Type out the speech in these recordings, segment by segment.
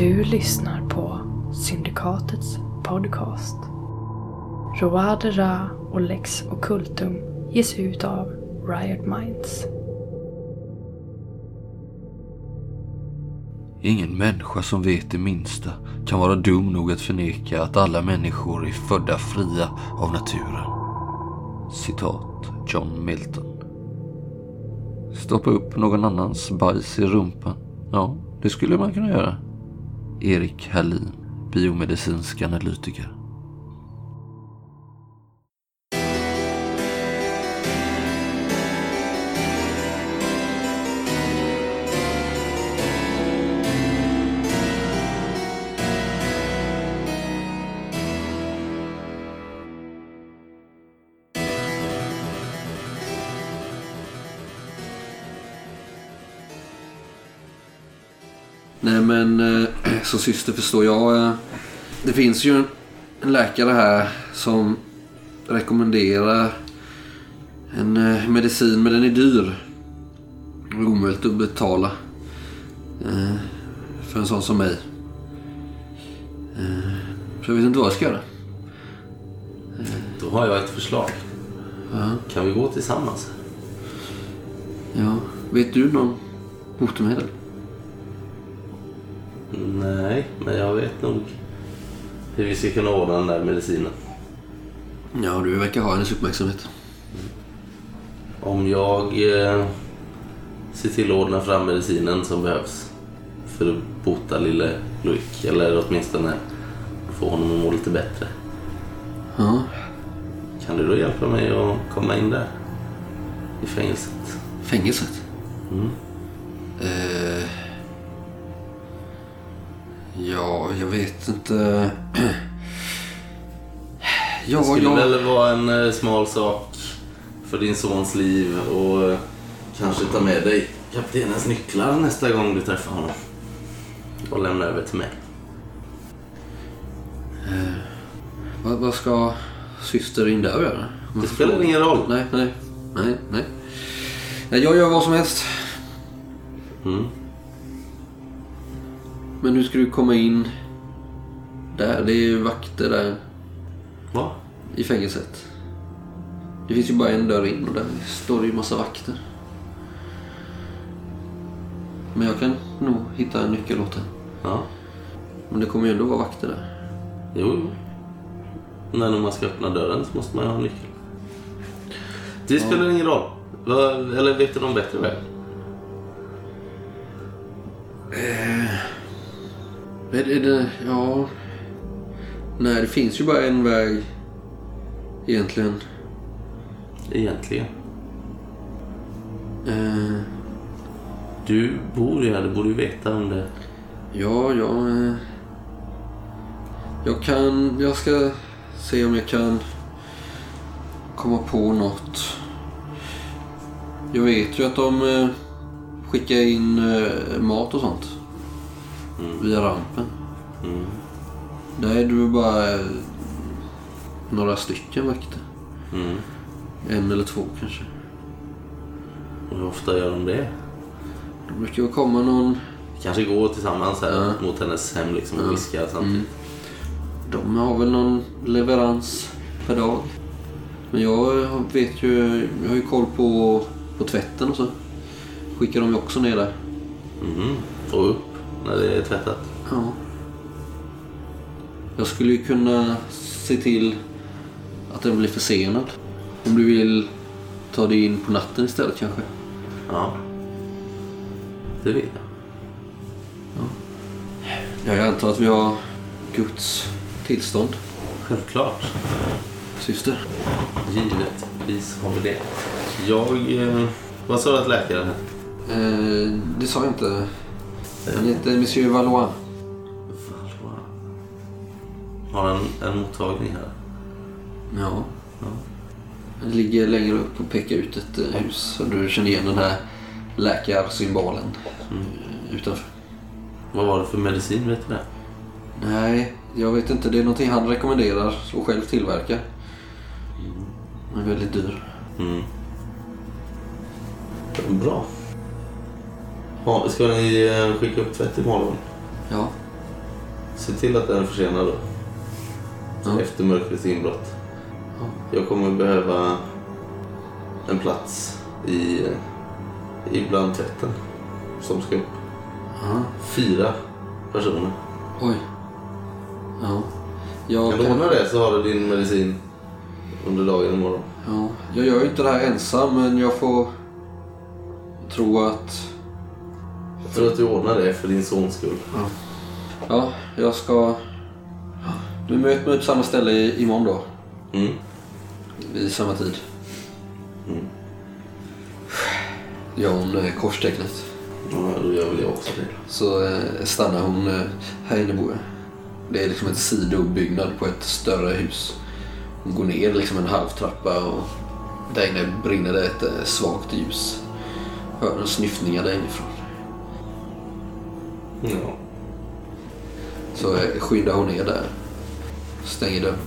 Du lyssnar på Syndikatets podcast. Roade Ra och Lex Occultum ges ut av Riot Minds. Ingen människa som vet det minsta kan vara dum nog att förneka att alla människor är födda fria av naturen. Citat John Milton. Stoppa upp någon annans bajs i rumpan. Ja, det skulle man kunna göra. Erik Hallin, biomedicinsk analytiker. Som syster förstår jag. eh, Det finns ju en läkare här som rekommenderar en eh, medicin men den är dyr. Omöjligt att betala. eh, För en sån som mig. Så jag vet inte vad jag ska göra. Då har jag ett förslag. Kan vi gå tillsammans? Ja, vet du någon botemedel? Nej, men jag vet nog hur vi ska kunna ordna den där medicinen. Ja, du verkar ha hennes uppmärksamhet. Om jag eh, ser till att ordna fram medicinen som behövs för att bota lille Loic, eller åtminstone få honom att må lite bättre. Ja, Kan du då hjälpa mig att komma in där? I fängelset? fängelset. Mm. Eh, ja, jag vet inte. Ja, Det skulle jag... väl vara en eh, smal sak för din sons liv och eh, kanske ta med dig kaptenens nycklar nästa gång du träffar honom. Och lämna över till mig. Vad, vad ska syster in och göra? Det spelar ingen roll. Nej, nej, nej. Nej, Jag gör vad som helst. Mm. Men nu ska du komma in där. Det är ju vakter där Va? i fängelset. Det finns ju bara en dörr in och där står det ju massa vakter. Men jag kan nog hitta en nyckel åt det. Ja. Men det kommer ju ändå vara vakter där. Jo, jo. Men om man ska öppna dörren så måste man ju ha en nyckel. Det spelar ingen roll. Eller vet du någon bättre väg? Det, är det, ja... Nej, det finns ju bara en väg egentligen. Egentligen. Eh, Du bor ju här, du borde ju veta om det. ja, jag... Eh, jag kan... Jag ska se om jag kan komma på något. Jag vet ju att de eh, skickar in eh, mat och sånt. Via rampen. Mm. Där är du bara eh, några stycken vakter. Mm. En eller två kanske. Och hur ofta gör de det? Det brukar väl komma någon... Kanske går tillsammans här Ja. mot hennes hem liksom och viskar samtidigt. De har väl någon leverans per dag. Men jag vet ju... Jag har ju koll på, på tvätten och så. Skickar de ju också ner där. Mhm. Och upp när det är tvättat. Ja. Jag skulle ju kunna se till att den blir försenad. Om du vill ta dig in på natten istället kanske. Ja. Det vill jag. Ja, jag antar att vi har Guds tillstånd, Självklart. syster. Givetvis har vi det. Jag... Eh, vad sa du att läkaren hette? Eh, det sa jag inte. Han heter Monsieur Valois. Valois. Har han en mottagning här? Ja. Det ligger längre upp och pekar ut ett eh, hus. Så du känner igen den här läkarsymbolen eh, utanför. Vad var det för medicin, vet du det? Nej, jag vet inte. Det är någonting han rekommenderar och själv tillverkar. Den är väldigt dyr. Mm. Bra. Ja, ska ni eh, skicka upp tvätt imorgon? Ja. se till att den är försenad då. Ja. Efter mörkrets inbrott. Jag kommer behöva en plats i, i bland tvätten som ska upp. Ja. Fyra personer. Oj. Ja. Jag, Kan du ordna det så har du din medicin under dagen imorgon. Ja, jag gör ju inte det här ensam men jag får tro att... Tror att du ordnar det för din sons skull. Ja, jag ska... Du möter mig på samma ställe i- imorgon då. Mm. Vid samma tid. Mm. Gör hon eh, korstecknet. Ja, då gör väl jag också det. Så eh, stannar hon eh, här inne bor jag. Det är liksom en sidobyggnad på ett större hus. Hon går ner liksom en halv trappa och där inne brinner det ett eh, svagt ljus. Hör en snyftningar där inifrån. Ja. Så eh, skyndar hon ner där. Stänger dörren.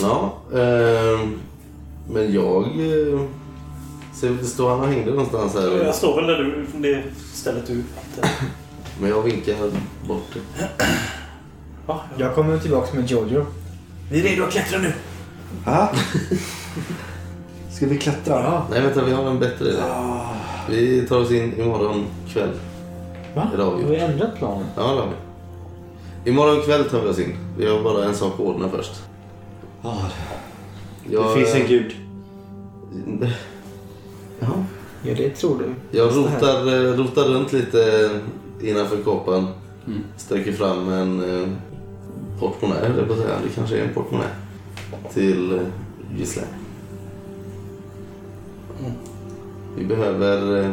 Ja, ehm, men jag eh, ser inte stå han och hängde någonstans här. Jag står väl där du, det stället du hittade. Men jag vinkar bort det. Ja, Jag kommer tillbaka med Jojo. Vi är redo att klättra nu. Va? Ska vi klättra? Ja. Nej vänta, vi har en bättre idé. Vi tar oss in imorgon kväll. Va? Är det Har vi ändrat planen? Ja, det har vi. Imorgon kväll tar vi oss in. Vi har bara en sak att ordna först. Ja, Jag, det finns en gud. Ja. Ja, det tror du. Jag rotar, eh, rotar runt lite innanför kåpan. Mm. Sträcker fram en eh, portmonnä, höll jag på att säga. Det kanske är en portmonnä. Till eh, Gisela. Vi behöver eh,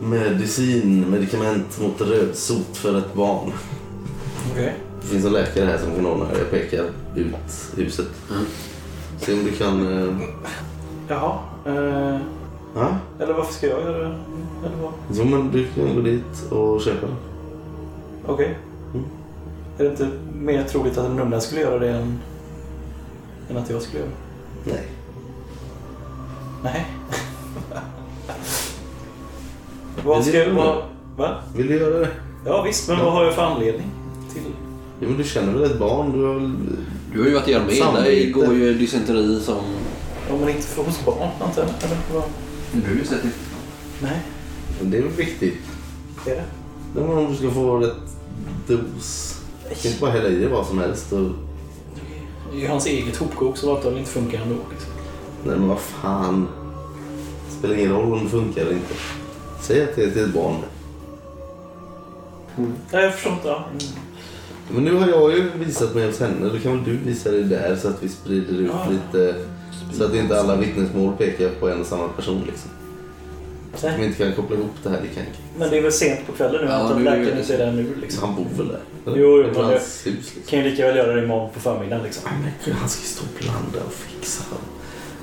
medicin, medicament mot rödsot för ett barn. Okej. Det finns en läkare här som kan ordna det. Jag pekar ut huset. Mm. Se om du kan... Eh, Jaha. Eh, ja? eller varför ska jag göra det? Eller vad? Jo, men du kan gå dit och köpa det. Okej. Mm. Är det inte mer troligt att en nunna skulle göra det än, än att jag skulle göra det? Nej. Nej. Vad ska Det jag... Vad, va? Vill du göra det? Ja visst, men vad har jag för anledning till... Jo, men du känner väl ett barn? Du har väl... Du har ju varit i armén. Där Samvete. går ju dysenteri som... Ja, men inte för hos barn antar jag. Eller vad? Du har ju sett det. Nej, Men det är väl viktigt. är det? Det är om du ska få rätt dos. Du kan inte bara hälla i dig vad som helst. Och... Det är ju hans eget hopkok som antagligen inte funkar ändå. Liksom. Nej, men vad fan. Det spelar ingen roll om det funkar eller inte. Säg att det är till ett barn. Nej, jag förstår inte. Ja. Mm. Men nu har jag ju visat mig hos henne. Då kan väl du visa dig där så att vi sprider ut Ja. lite. Så att inte alla vittnesmål pekar på en och samma person liksom. Om vi Nej, inte kan koppla ihop det här, det kan inte. Men det är väl sent på kvällen nu. Ja, att läkaren inte är där nu. Liksom. Han bor väl där? eller? Jo, jo, men hus liksom. Kan ju lika väl göra det imorgon på förmiddagen. Liksom. Ja, men gud, han ska ju stå och blanda och fixa.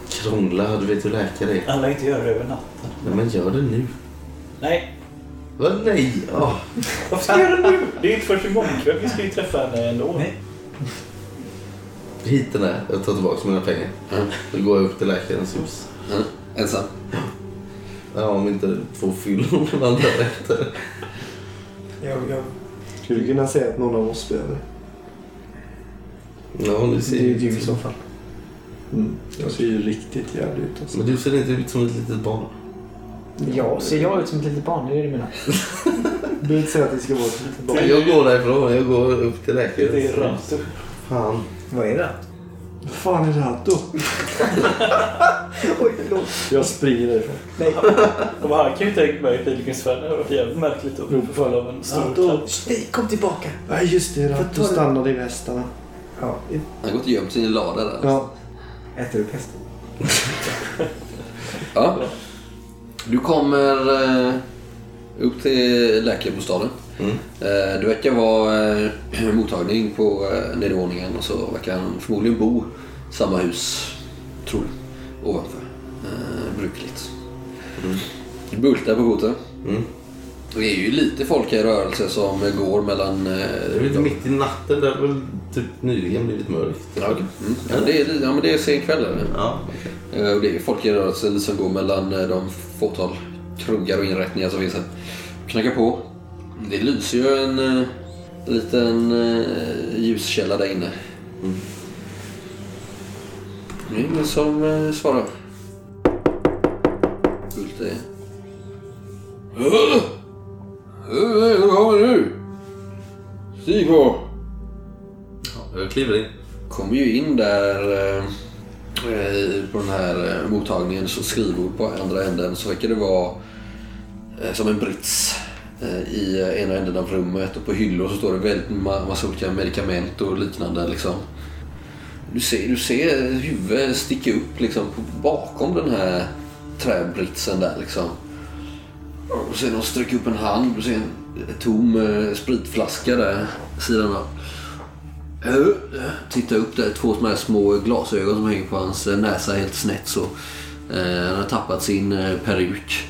Krångla, du vet hur läkare är. Alla inte göra det över natten. Nej, men gör det nu. Nej, Vad nej? Åh. varför ska jag göra det nu? Det är inte först imorgon kväll. Vi ska ju träffa henne ändå. Nej. Hit den där. Jag tar tillbaka mina pengar. Mm. Då går jag upp till läkarens hus. Mm. Ensam. Ja, om inte två fyllon vandrar efter. Jag, jag, Skulle kunna säga att någon av oss behöver. Ja, det ser är ju du i som- så fall. Mm. Jag ser ju riktigt jävlig ut alltså. Men du ser inte ut som ett litet barn. Ja, ser jag ut som ett litet barn? Det är det du menar? Du säga att det ska vara ett litet barn. Jag går därifrån. Jag går upp till Det är läkaren. rent. Fan. Vad är det? Vad fan är då? Oj, förlåt. Jag springer därifrån. Nej. De här kan ju inte hängt med i pilgrimsfärden. Det har varit jävligt märkligt att bli förföljd av en stor. Nej, kom tillbaka. Nej just det, Ratto stannade i västarna. Ja, Han har gått och gömt sin lada där. Ja. äter upp hästen. Ja. Du kommer eh, upp till läkarbostaden. Mm. Eh, det verkar vara eh, mottagning på nedervåningen och så verkar han förmodligen bo i samma hus, tror du, ovanför. Brukligt. Mm. Bultar på porten. Mm. Det är ju lite folk i rörelse som går mellan... Eh, Det är lite mitt i natten. Det har väl typ nyligen blivit mörkt. Ja, okej. mm. ja, det är, ja, men det är sen kväll. Ja. Eh, Och det är folk i rörelse som går mellan eh, de fåtal krogar och inrättningar som finns här. Knackar på. Det lyser ju en, eh, En liten eh, ljuskälla där inne. Det är ingen som eh, svarar. Fullt är... Stig på! Jag kliver in. Kommer ju in där eh, på den här eh, mottagningen så skrivbord på andra änden så verkar det vara eh, som en brits eh, i eh, ena änden av rummet och på hyllor så står det väldigt ma- massa olika medicament och liknande liksom. Du ser, du ser huvudet sticka upp liksom på, bakom den här träbritsen där liksom. Och sen de sträcker upp en hand och ser en tom eh, spritflaska där sidan av. Uh, titta upp där, två här små glasögon som hänger på hans eh, näsa helt snett så. Eh, han har tappat sin peruk.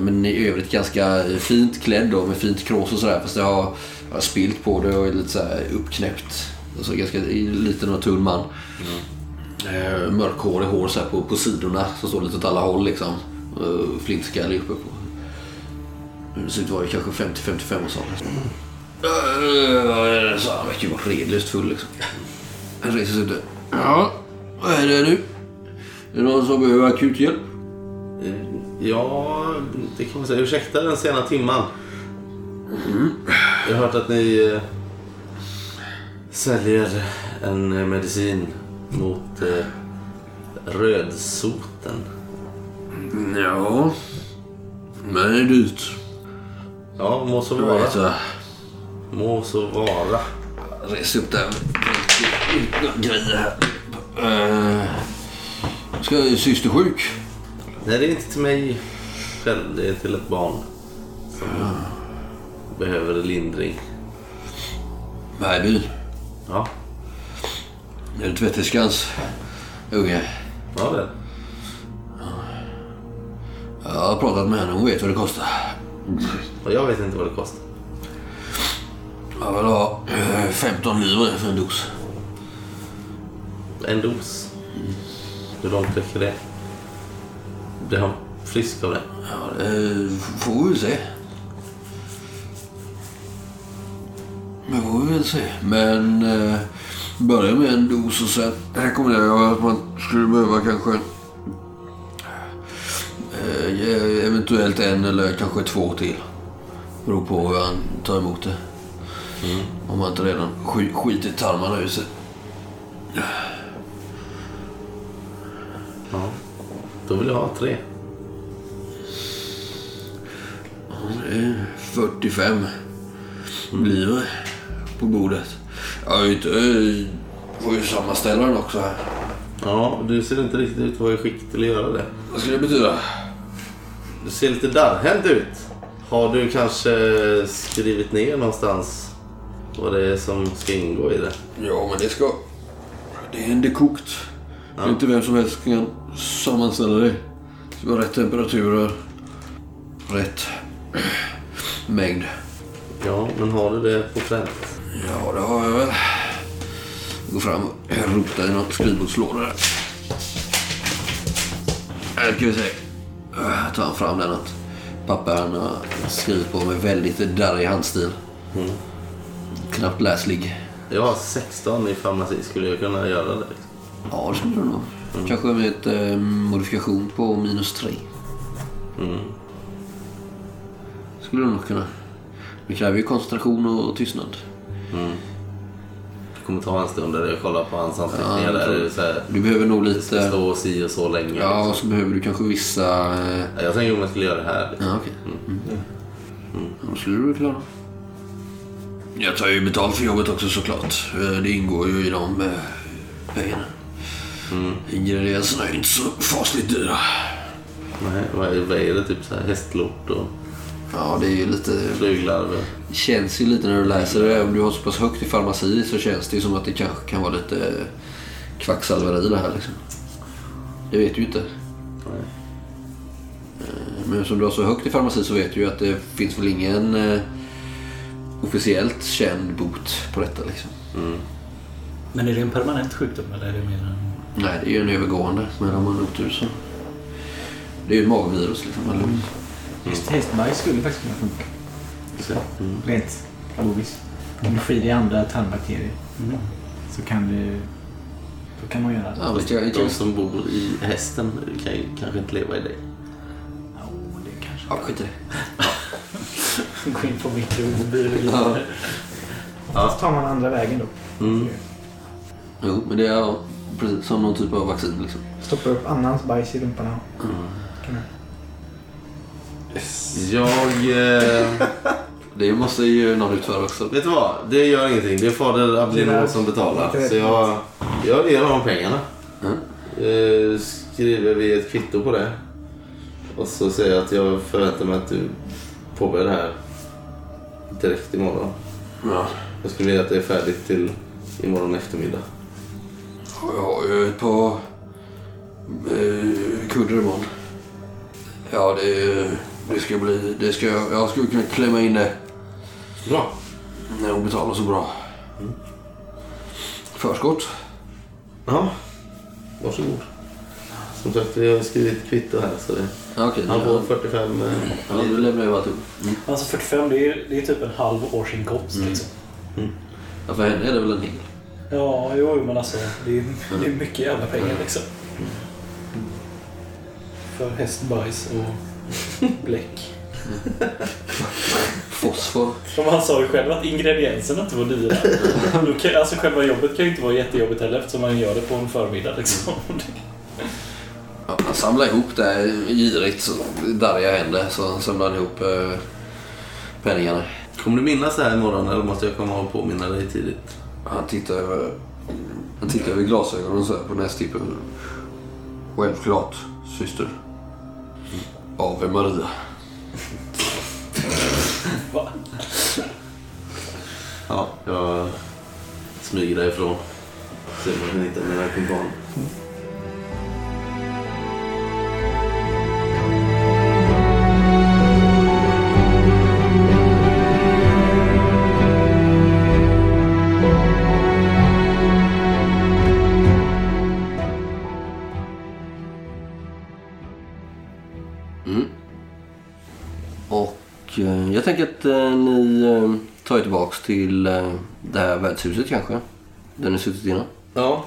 Men i övrigt ganska fint klädd då med fint krås och sådär fast det har, har spilt på det och är lite så här uppknäppt. Alltså ganska liten och tunn man. Eh, mörkhårig hår så här på, på sidorna som står lite åt alla håll liksom. Flintskallig uppe på. Det ser ut att vara kanske 50-55 års ålder. Så han verkar ju vara redlöst full liksom. Han reser sig upp där. Ja, vad är det nu? Är det någon som behöver akut hjälp? Eh, Ja, det kan man säga. Ursäkta den sena timman. Jag har hört att ni eh, säljer en eh, medicin mot eh, rödsoten. Ja, men det är dyrt. Ja, må så vara. jag. Må så vara. Res upp där. Grejer här. Uh, ska syster sjuk? Nej, det är inte till mig själv. Det är till ett barn som behöver lindring. Bergby. Ja, Är det tvätterskans unge? ja det. Jag har pratat med henne. Hon vet vad det kostar. Och jag vet inte vad det kostar. Jag vill ha eh, 15 livre för en dos. En dos. Hur långt räcker det? Blir han frisk av det? Ja, det får vi se. Det får vi väl se. Men eh, börja med en dos och sen rekommenderar jag att man skulle behöva kanske eventuellt en eller kanske två till. Beror på hur han tar emot det. Om han inte redan sk- skitit tarmarna ur sig. Ja. Då vill jag ha tre. Det är 45 livre på bordet. Jag ju inte... eh, får ju sammanställa den också här. Ja, du ser inte riktigt ut att vara i skick till att göra det. Vad ska det betyda? Du ser lite darrhänt ut. Har du kanske skrivit ner någonstans vad det är som ska ingå i det? Ja, men det ska... Det är en dekokt. Det är inte vem som helst kan sammanställa det. Det ska vara rätt temperaturer. Rätt mängd. Ja, men har du det på pränt? Ja, det har jag väl. Gå fram och rota i någon skrivbordslåda där. Här ska vi se. Äh, tar fram den något papper han har skrivit på med väldigt darrig handstil. Knappt läslig. Jag har 16 i farmaci. Skulle jag kunna göra det? Ja, det skulle du nog. Kanske med ett eh, modifikation på minus tre. Skulle du nog kunna. Det kräver ju koncentration och tystnad. Det kommer ta en stund där jag kollar på hans anteckningar. Ja, där så här, Du behöver nog det ska lite... stå si och så länge. Ja, och liksom. så behöver du kanske vissa... Jag tänker om jag skulle göra det här. Liksom. Ja, okej. Mm. Då skulle du klara. Jag tar ju betalt för jobbet också såklart. Eh, Det ingår ju i de eh, pengarna. Ingredienserna är ju inte så fasligt dyra. Nej, vad är det? Typ så här hästlort och Ja, det är ju lite... flyglarver. Känns ju lite när du läser det. Om du har så pass högt i farmaci så känns det ju som att det kanske kan vara lite kvacksalveri det här liksom. Det vet du ju inte. Nej. Eh, Men som du har så högt i farmaci så vet du ju att det finns väl ingen eh, officiellt känd bot på detta liksom. Men är det en permanent sjukdom eller är det mer en... Nej, det är ju en övergående. Men om man har otur så... Det är ju ett magvirus liksom. Eller? Just hästbajs skulle faktiskt kunna funka. Så, mm. Rent logiskt. Energi i andra tarmbakterier. Så kan du... Då kan man göra det. Ja, jag, De som bor i hästen kan ju kanske inte leva i dig. Ja, det kanske... Ja, skit i det. Gå in på mikrobiologi. Ja. Fast tar man andra vägen då. Mm. Jo, men det är precis som någon typ av vaccin liksom. Stoppar upp annans bajs i och- Kan jag- Jag... Eh, Det måste ju någon utföra också. vet du vad? Det gör ingenting. Det är fader Ablinor som betalar. Så jag, jag ger honom pengarna. Mm. Eh, skriver vi ett kvitto på det. Och så säger jag att jag förväntar mig att du påbörjar det här direkt imorgon. Ja. Jag skulle vilja att det är färdigt till imorgon eftermiddag. Jag har ju ett par eh, kunder imorgon. Ja, det, det ska bli... Det ska, jag skulle kunna klämma in det Bra. när hon betalar så bra. Förskott. Ja, varsågod. Som sagt, vi har skrivit kvitto här så det, okej. han Okay, får 45 eh, ja, du lämnar ju alltihop. Mm. Alltså 45 det är, det är typ en halv årsinkomst liksom. Ja, för henne är det väl en hel. Ja, jo men alltså det är, det är mycket jävla pengar liksom. För hästbajs och bläck. Fosfor. Som han sa ju själv att ingredienserna inte var dyra. Kan- Alltså själva jobbet kan ju inte vara jättejobbigt heller eftersom man gör det på en förmiddag liksom. Ja, han samlar ihop det girigt. Så darriga händer. Så samlar han ihop eh, penningarna. Kommer du minnas det här imorgon eller måste jag komma och påminna dig tidigt? Han tittar över, han tittar över glasögonen så här på nästippen. Självklart, syster. Ave Maria. Va? Ja, jag smyger därifrån. Ser man inte kan mina kumpaner. Att eh, ni eh, tar er tillbaks till eh, det här värdshuset kanske. Där ni suttit innan. Ja,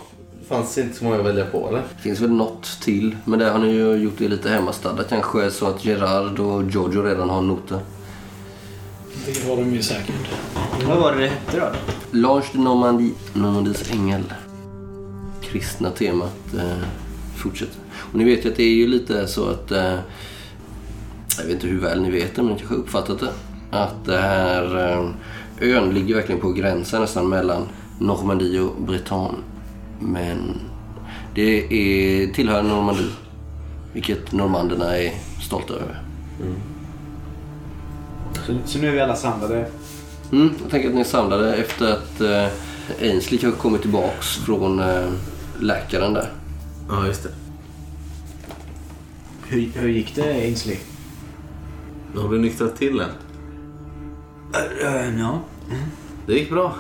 fanns inte så många att välja på eller? Det finns väl något till. Men där har ni ju gjort det lite hemmastadda kanske. Så att Gerard och Giorgio redan har noter. Det har de ju säkert. Vad var det det hette då? L'Ange de Normandie, Normandies ängel. Kristna temat eh, fortsätter. Och ni vet ju att det är ju lite så att... Eh, jag vet inte hur väl ni vet det, men ni kanske har uppfattat det. Att det här eh, ön ligger verkligen på gränsen nästan mellan Normandie och Bretagne. Men det är, tillhör Normandie. Vilket normanderna är stolta över. Så, så nu är vi alla samlade. Mm, jag tänker att ni är samlade efter att eh, Ainsley kanske kommit tillbaks från eh, läkaren där. Ja, just det. Hur, hur gick det Ainsley? Har du nyktrat till än? Ja. Det gick bra.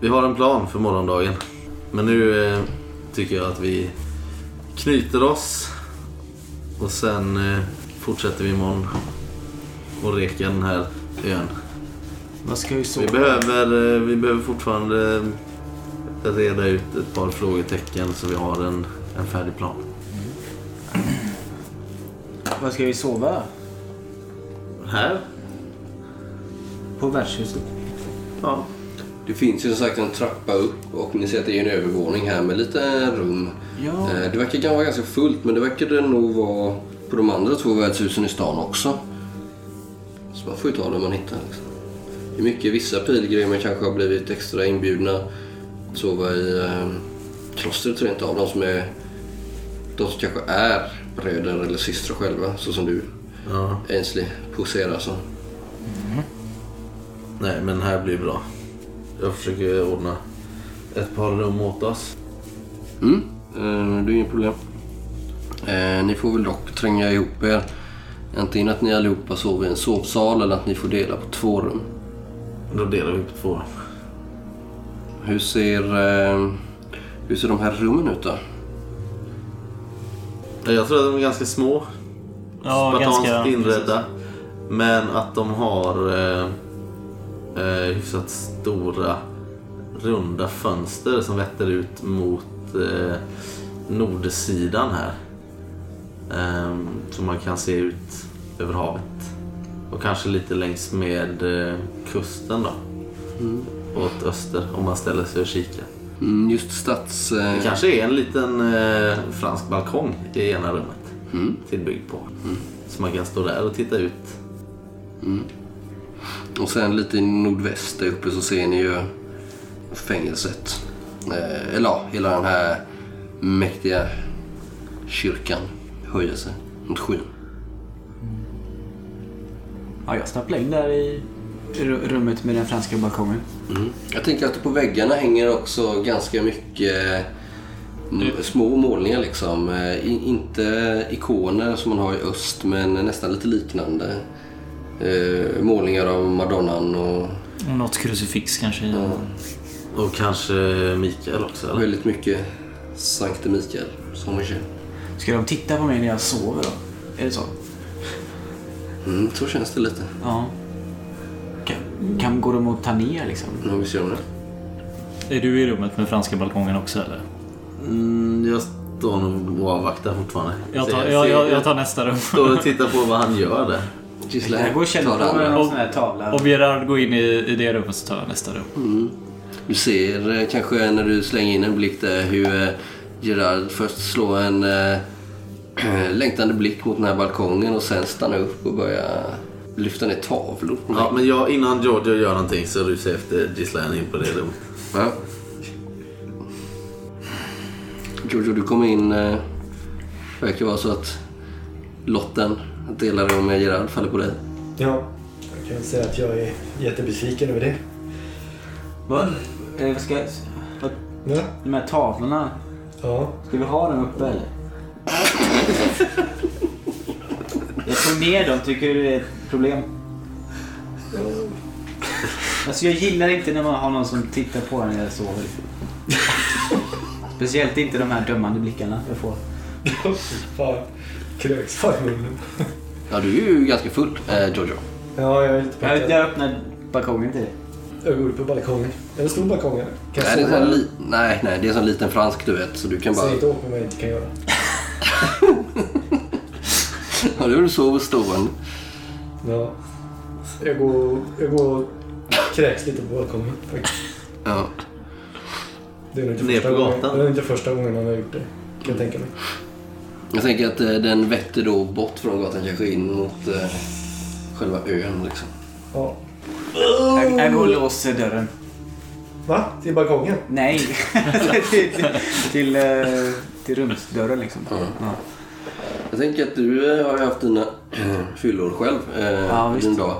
Vi har en plan för morgondagen. Men nu eh, tycker jag att vi knyter oss och sen eh, fortsätter vi imorgon och reka den här ön. Vad ska vi Vi sova? behöver, eh, vi behöver fortfarande reda ut ett par frågetecken så vi har en, en färdig plan. Vad ska vi sova? Här? På värdshuset? Ja. Det finns ju som sagt en trappa upp och ni ser att det är en övervåning här med lite rum. Ja. Eh, Det verkar vara ganska fullt men det verkar det nog vara på de andra två värdshusen i stan också. Så man får ju ta det man hittar. Liksom. Det är mycket, vissa pilgrimer kanske har blivit extra inbjudna att sova i eh, klostret rent av. De som, är, de som kanske är bröder eller systrar själva, så som du ja. Ainsley poserar som. Nej, men här blir bra. Jag försöker ordna ett par rum åt oss. Mm, eh, det är inget problem. Eh, ni får väl dock tränga ihop er. Antingen att ni allihopa sover i en sovsal eller att ni får dela på två rum. Då delar vi på två rum. Hur ser, eh, hur ser de här rummen ut då? Jag tror att de är ganska små. Ja, Spartanskt ganska- inredda. Men att de har eh, eh, hyfsat stora runda fönster som vetter ut mot eh, nordsidan här. Eh, så man kan se ut över havet. Och kanske lite längs med eh, kusten då. Åt öster om man ställer sig och kikar. Mm, just stads... Det Eh, kanske är en liten eh, fransk balkong i ena rummet. Mm. Tillbyggd på. Så man kan stå där och titta ut. Och sen lite i nordväst där uppe så ser ni ju fängelset. Eh, eller ja, hela den här mäktiga kyrkan höjer sig mot skyn. Ja, jag stapplar in där i ru- rummet med den franska balkongen. Mm. Jag tänker att på väggarna hänger också ganska mycket mm, små målningar liksom. Eh, inte ikoner som man har i öst men nästan lite liknande. Eh, målningar av Madonnan och Och något krucifix kanske. den. Och kanske Mikael också eller? väldigt mycket Sankte Mikael som vi känner. Ska de titta på mig när jag sover då? Är det så? Mm, så känns det lite. Ja. Kan, kan gå de att ta ner liksom? Nu vi ser om det. Är du i rummet med franska balkongen också eller? Mm, jag står nog och avvaktar fortfarande. Jag tar, jag, jag, jag tar nästa rum. står och tittar på vad han gör där. Gisela, Jag går och känner det på någon sån här tavla. Om Gerard går in i, i det rummet så tar jag nästa rum. Du ser eh, kanske när du slänger in en blick där hur eh, Gerard först slår en eh, längtande blick mot den här balkongen och sen stannar upp och börjar lyfta ner tavlor. Ja, men jag, innan Giorgio gör någonting så rusar jag efter Gislaine in på det rummet. Ja. Giorgio, du kom in. Det verkar vara så att lotten att dela rum med Gerard faller på dig. Ja, jag kan säga att jag är jättebesviken över det. Vad? Eh, vad ska jag... Vad, Ja. de här tavlorna, Ja. ska vi ha dem uppe eller? jag tog ner dem, tycker du det är ett problem? Alltså jag gillar inte när man har någon som tittar på en när jag sover. Speciellt inte de här dömande blickarna jag får. Fan. Kröks fan i munnen. Ja, du är ju ganska full, eh, Giorgio. Ja, jag är lite Jag, packad. jag öppnar balkongen till dig. Jag går upp på balkongen. Är det stor balkong eller? Kan Nej, det är en sån sova? li- nej, nej, det är en sån liten fransk du vet. Så du kan bara... Säg inte åt mig vad jag inte kan göra. Ja, du sover stående. Ja. Jag går, jag går och kräks lite på balkongen. faktiskt. Ja. Det är nog inte Ner första på gången, det är nog inte första gången han har gjort det. Kan jag tänka mig. Jag tänker att eh, den vetter då bort från gatan kanske in mot eh, själva ön liksom. Ja. Jag, jag går och låser dörren. Va? Till balkongen? Nej, till, till, till, eh, till rumsdörren liksom. Ja. Ja. Jag tänker att du eh, har ju haft dina fyllor själv eh, Ja, i visst. din dag.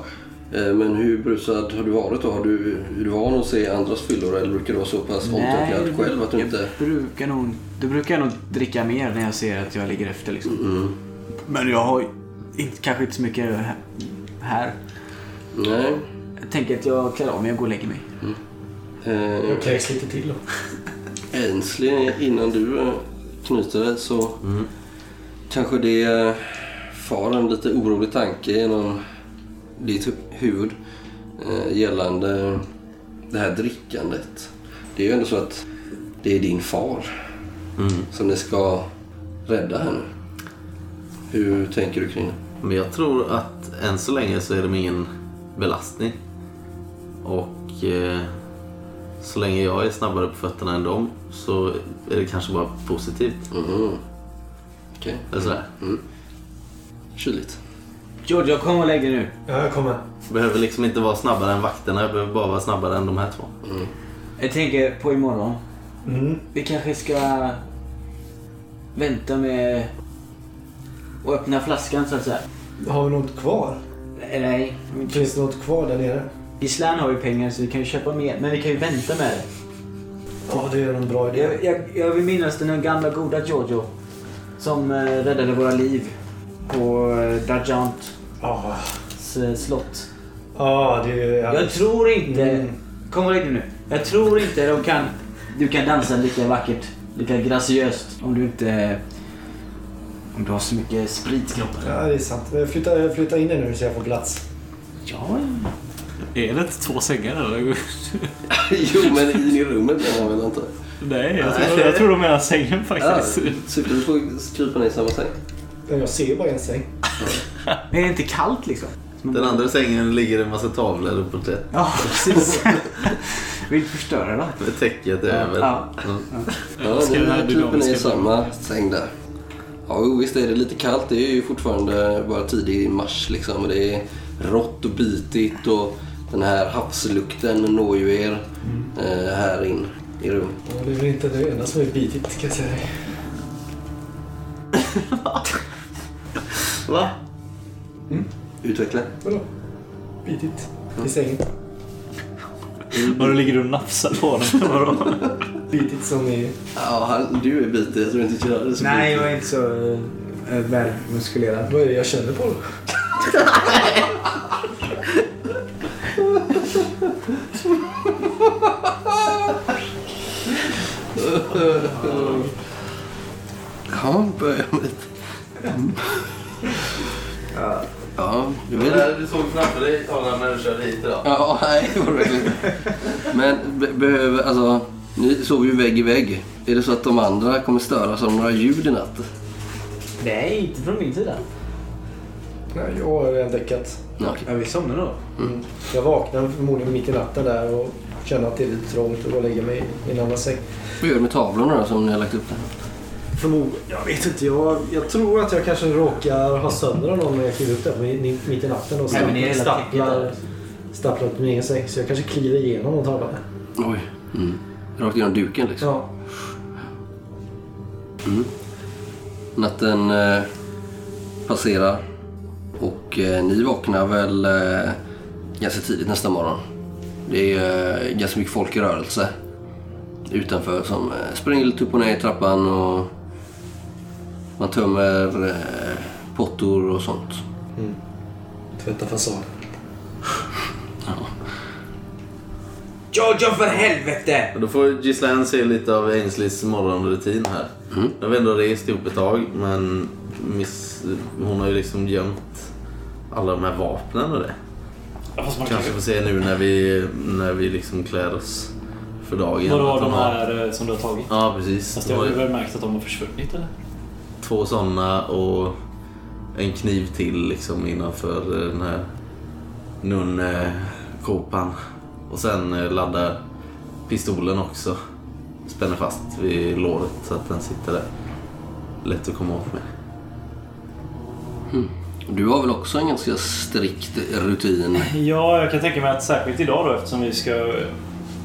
Eh, men hur brusad har du varit då? Har du, är du van att se andras fyllor eller brukar du vara så pass omtöcknad själv att du jag inte... brukar nog, då brukar jag nog dricka mer när jag ser att jag ligger efter. Liksom. Mm. Men jag har inte, kanske inte så mycket här-. Nej. Jag tänker att jag klär av mig och går och lägger mig. Eh, Jag kräks lite till då. Ainsley, innan du eh, knyter dig så Mm. kanske det eh, far en lite orolig tanke genom ditt huvud eh, gällande det här drickandet. Det är ju ändå så att det är din far Mm. som ni ska rädda här nu. Hur tänker du kring det? Men jag tror att än så länge så är de ingen belastning. Och eh, så länge jag är snabbare på fötterna än dem så är det kanske bara positivt. Mhm. Okej, Eller sådär. kyligt. Jag kommer och lägger nu. Ja, jag kommer. Behöver liksom inte vara snabbare än vakterna, jag behöver bara vara snabbare än de här två. Jag tänker på imorgon. Mm. Vi kanske ska vänta med att öppna flaskan så att säga. Har vi något kvar? Eh, Nej, Finns det något kvar där nere? Island har ju pengar så vi kan ju köpa mer. Men vi kan ju vänta med det. Ja, det är en bra idé. Jag, jag, jag vill minnas den gamla goda Giorgio. Som eh, räddade våra liv på eh, Darjants Ja, eh, slott. ja det är... Jag tror inte... Mm. Kom och lägg dig nu. Jag tror inte de kan, du kan dansa lika vackert, lika graciöst om du inte... Om du har så mycket sprit i kroppen. Ja, det är sant. Flytta, flytta in er nu så jag får plats. Ja, Är det inte två sängar eller? jo, men in i rummet kan man väl inte? Nej, jag tror, jag tror de menar sängen Ja, faktiskt. super, du får krypa ner i samma säng. Jag ser ju bara en säng. Men är det inte kallt liksom? Den andra sängen ligger en massa tavlor och porträtt Ja, precis. Vill inte förstöra då. med täcket över. Ja. Ja, Ska du den här kryper ner i samma säng där. Ja, jo, visst är det lite kallt. Det är ju fortfarande bara tidig mars liksom. Och det är rått och bitigt och den här havslukten når ju er eh, här in i rummet. Ja, det är väl inte det enda som är bitigt kan jag säga dig. Va? Utveckla. Vadå? Bitigt? I sängen? Och då ligger du och nafsar på den. Vadå? Bitigt som i... Ja, han, du är bitig. Jag tror inte Gerard är så Nej, bitig. jag är inte så äh, välmuskulerad. Vad är det jag känner på då? Ja, börja med... Mm. Ja, du vet Du såg framför dig tavlan när du körde hit idag. Ja, nej, det var det verkligen inte. Men be- behöver, alltså, ni sover ju vägg i vägg. Är det så att de andra kommer störas av några ljud i natt? Nej, inte från min sida. Nej, jag har redan däckat. Ja, vi somnar då. Mm. Jag vaknar förmodligen mitt i natten där och känner att det är lite trångt och går och lägger mig i en annan säng. Vad gör du med tavlorna då som ni har lagt upp där? Förmodligen. Jag vet inte. Jag, jag tror att jag kanske råkar ha sönder någon när jag kliver upp där på mitt, i natten och Nej, det stapplar, stapplar upp min egen säng. Så jag kanske kliver igenom de tavlorna. Oj. Mm. Rakt genom duken liksom. Ja. Natten eh, passerar och eh, ni vaknar väl eh, ganska tidigt nästa morgon. Det är eh, ganska mycket folk i rörelse utanför som eh, springer lite upp och ner i trappan och man tömmer eh, pottor och sånt. Tvätta fasaden. Jojo för helvete! Och då får Gislaine se lite av Ainsleys morgonrutin här. Mm. Har vi ändå rest ihop ett tag men miss, hon har ju liksom gömt alla de här vapnen och det. Ja, Kanske kanske... får se nu när vi, när vi liksom klär oss för dagen. Vadå de har- här eh, som du har tagit? Ja precis. Fast jag har har ju väl märkt att de har försvunnit eller? Två sådana och en kniv till liksom innanför den här nunnekopan. Och sen eh, ladda pistolen också. Spänner fast vid låret så att den sitter där. Lätt att komma åt med. Du har väl också en ganska strikt rutin? Ja, jag kan tänka mig att särskilt idag då eftersom vi ska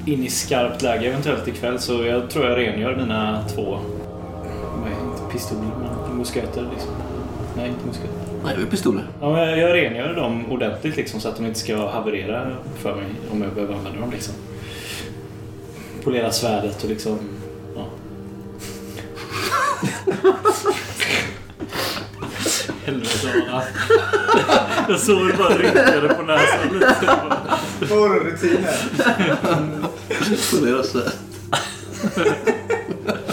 in i skarpt läge eventuellt ikväll så jag tror jag rengör mina två, pistoler men musköter liksom. Nej, inte musköter. Nej, det är pistoler. Ja, men jag, rengör dem ordentligt liksom så att de inte ska haverera för mig om jag behöver använda dem liksom. Polera svärdet och liksom, ja. Helvete Anna. Jag såg väl bara rynkade på näsan lite. Morgonrutiner. Polera svärd.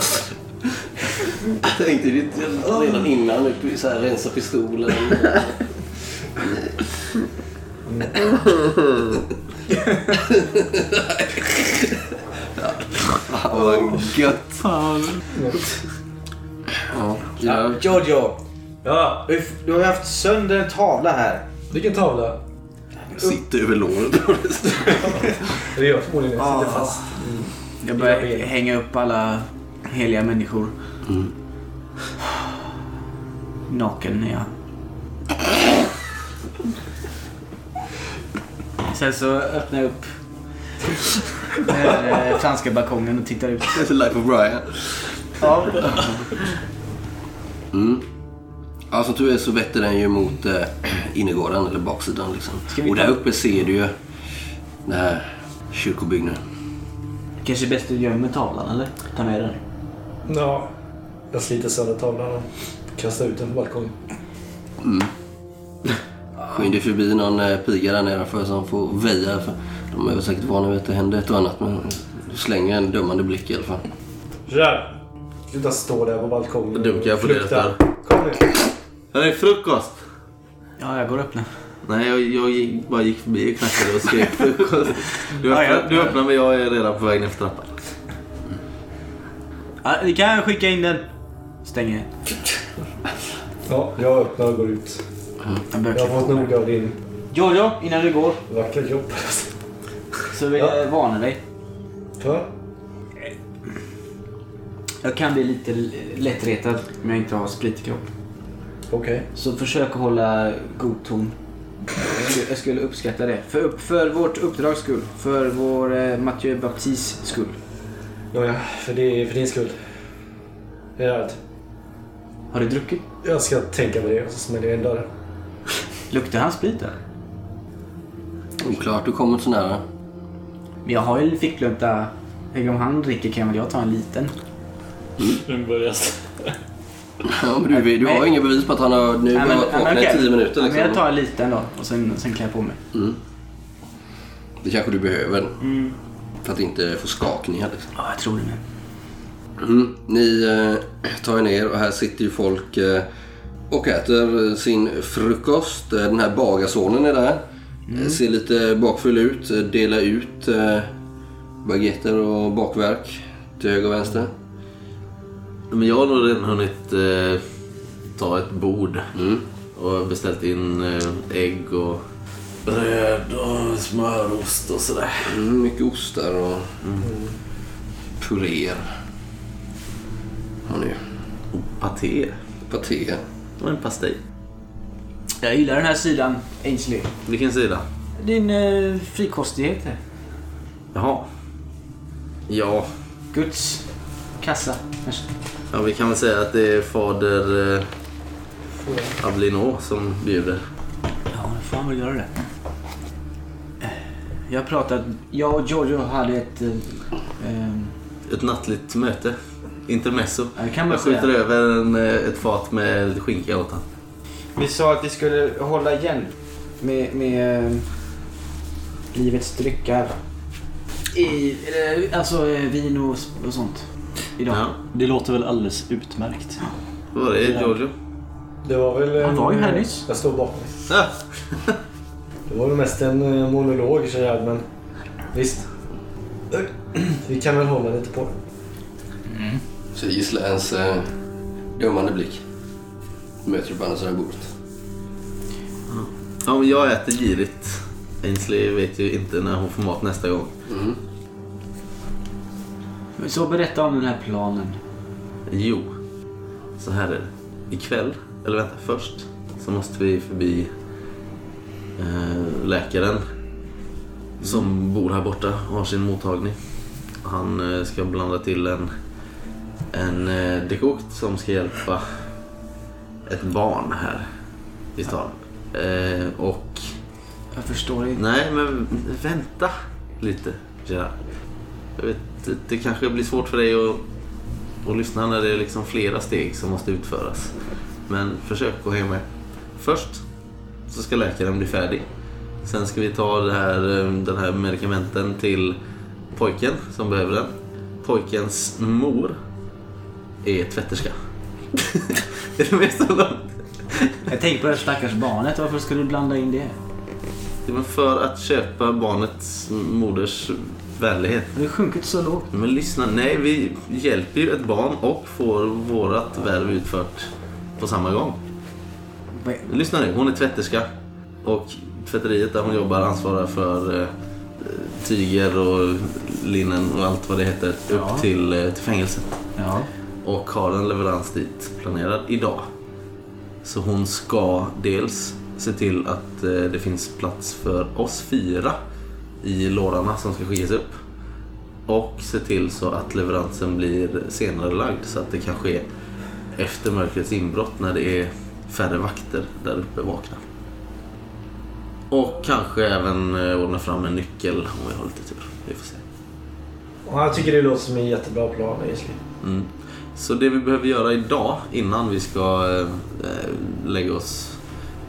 Jag tänkte ju redan innan nu, så här, rensa pistolen. Fan vad gött. Fan. Ja, ja. Jojo, Ja. du, du har ju haft sönder en tavla här. Vilken tavla? Sitter över låret på det. Gör förmodligen det. Sitter fast. Jag börjar hänga upp alla heliga människor. Mm. Naken är jag. Sen så öppnar jag upp eh, franska balkongen och tittar ut. Det är Life of Brian. Ja. Mm. Ja, som tur är så vetter den ju mot eh, innergården, eller baksidan liksom. Och där uppe ser du ju den här kyrkobyggnaden. Kanske bäst du gömmer tavlan eller? Ta med den. Ja. Jag sliter sönder tavlan och kastar ut den på balkongen. Skynde förbi någon eh, piga där nedanför som får väja. För de är väl säkert vana vid att det händer ett och annat. Men du slänger en dömande blick i alla fall. Sådär. Sluta stå där på balkongen Dunkar jag på deras Kom nu. Här är frukost! Ja, jag går och öppnar. Nej, jag, jag gick, bara gick förbi och knackade och skrek frukost. Du, Ja, ja. öppnar, du öppnar men jag är redan på väg ner för trappan. Ja, ni kan skicka in den. Stänger. Ja, jag öppnar och går ut. Jag Jag har fått nog av din Jojo, innan du går vackra kropp. så vill jag varna dig. För? Jag kan bli lite lättretad om jag inte har sprit i kropp. Okej. Så försök att hålla god ton. Jag skulle, uppskatta det. För, upp, för vårt uppdrags skull. För vår eh, Mathieu Baptiste skull. Ja, ja, för, det, för din skull. Jag är rädd. Har du druckit? Jag ska tänka på det och så smäller jag in dörren. Luktar han sprit där? Oklart, du kommer så nära. Men jag har ju ficklunta. Om han dricker kan väl jag ta en liten? Börjar Ja, men du, du har ju inga bevis på att han har nu Ja, men- varit ja, vaken i tio minuter. Ja, men jag Liksom. tar en liten då och sen, sen klär jag på mig. Mm. Det kanske du behöver. För att inte få skakningar. Liksom. Ja, jag tror det med. Mm. Ni eh, tar er ner och här sitter ju folk eh, och äter sin frukost. Eh, Den här bagarsonen är där. Eh, Ser lite bakfull ut. Eh, Delar ut eh, baguetter och bakverk till höger och vänster. Men jag har nog redan hunnit eh, ta ett bord Mm. och beställt in eh, ägg och bröd och smörost och sådär. Mm, mycket ostar och puréer. Har ni Och paté. paté. Och en pastej. Jag gillar den här sidan, Ainsley. Vilken sida? Din eh, frikostighet här. Jaha. Ja, Guds kassa, kanske. ja, vi kan väl säga att det är fader eh, Ablino som bjuder. Ja, nu får han väl göra det. Jag pratat... Jag och Giorgio hade ett... Eh, ehm, Ett nattligt möte. Intermezzo. Ja, det kan man Jag skjuter säga. över en, eh, ett fat med lite skinka åt honom. vi sa att vi skulle hålla igen med, med eh, livets dryckar. I, eh, alltså vin och, och sånt. Idag. Ja. Det låter väl alldeles utmärkt. Vad var det? Ja. Giorgio? Det var väl... Han var ju här nyss. Jag står bakom. Ah, Det var väl mest en monolog Gerard, men visst. Vi kan väl hålla lite på det. Så Gislans eh, dömande blick. Möter du på andra sidan bordet. ja, men jag äter girigt. Ainsley vet ju inte när hon får mat nästa gång. Mm. Så berätta om den här planen. Jo, så här är det. Ikväll, eller vänta, först så måste vi förbi eh, läkaren som bor här borta och har sin mottagning. Han eh, ska blanda till en, en eh, dekokt som ska hjälpa ett barn här i stan. Eh, och Jag förstår inte. Nej, men vänta lite, Gerard. Jag vet, det, kanske blir svårt för dig att, att lyssna när det är liksom flera steg som måste utföras. Men försök att hänga med. Först så ska läkaren bli färdig. Sen ska vi ta här, eh, den här medikamenten till pojken som behöver den. Pojkens mor är tvätterska. är det med så långt? Jag tänker på det stackars barnet. Varför skulle du blanda in det? Det var för att köpa barnets moders vänlighet. Det har sjunkit så lågt. Men lyssna, nej vi hjälper ju ett barn och får vårat värv utfört på samma gång. Vad- Lyssna nu, hon är tvätterska och tvätteriet där hon jobbar ansvarar för eh, tyger och linnen och allt vad det heter upp Ja. till, eh, till fängelset. Ja. Och har en leverans dit planerad idag. Så hon ska dels se till att eh, det finns plats för oss fyra i lådorna som ska skickas upp. Och se till så att leveransen blir senare lagd så att det kan ske efter mörkrets inbrott när det är färre vakter där uppe vakna. Och kanske även eh, ordna fram en nyckel om vi har lite tur. Vi får se. Jag tycker det låter som en jättebra plan Ainsley. Mm. Så det vi behöver göra idag innan vi ska eh, lägga oss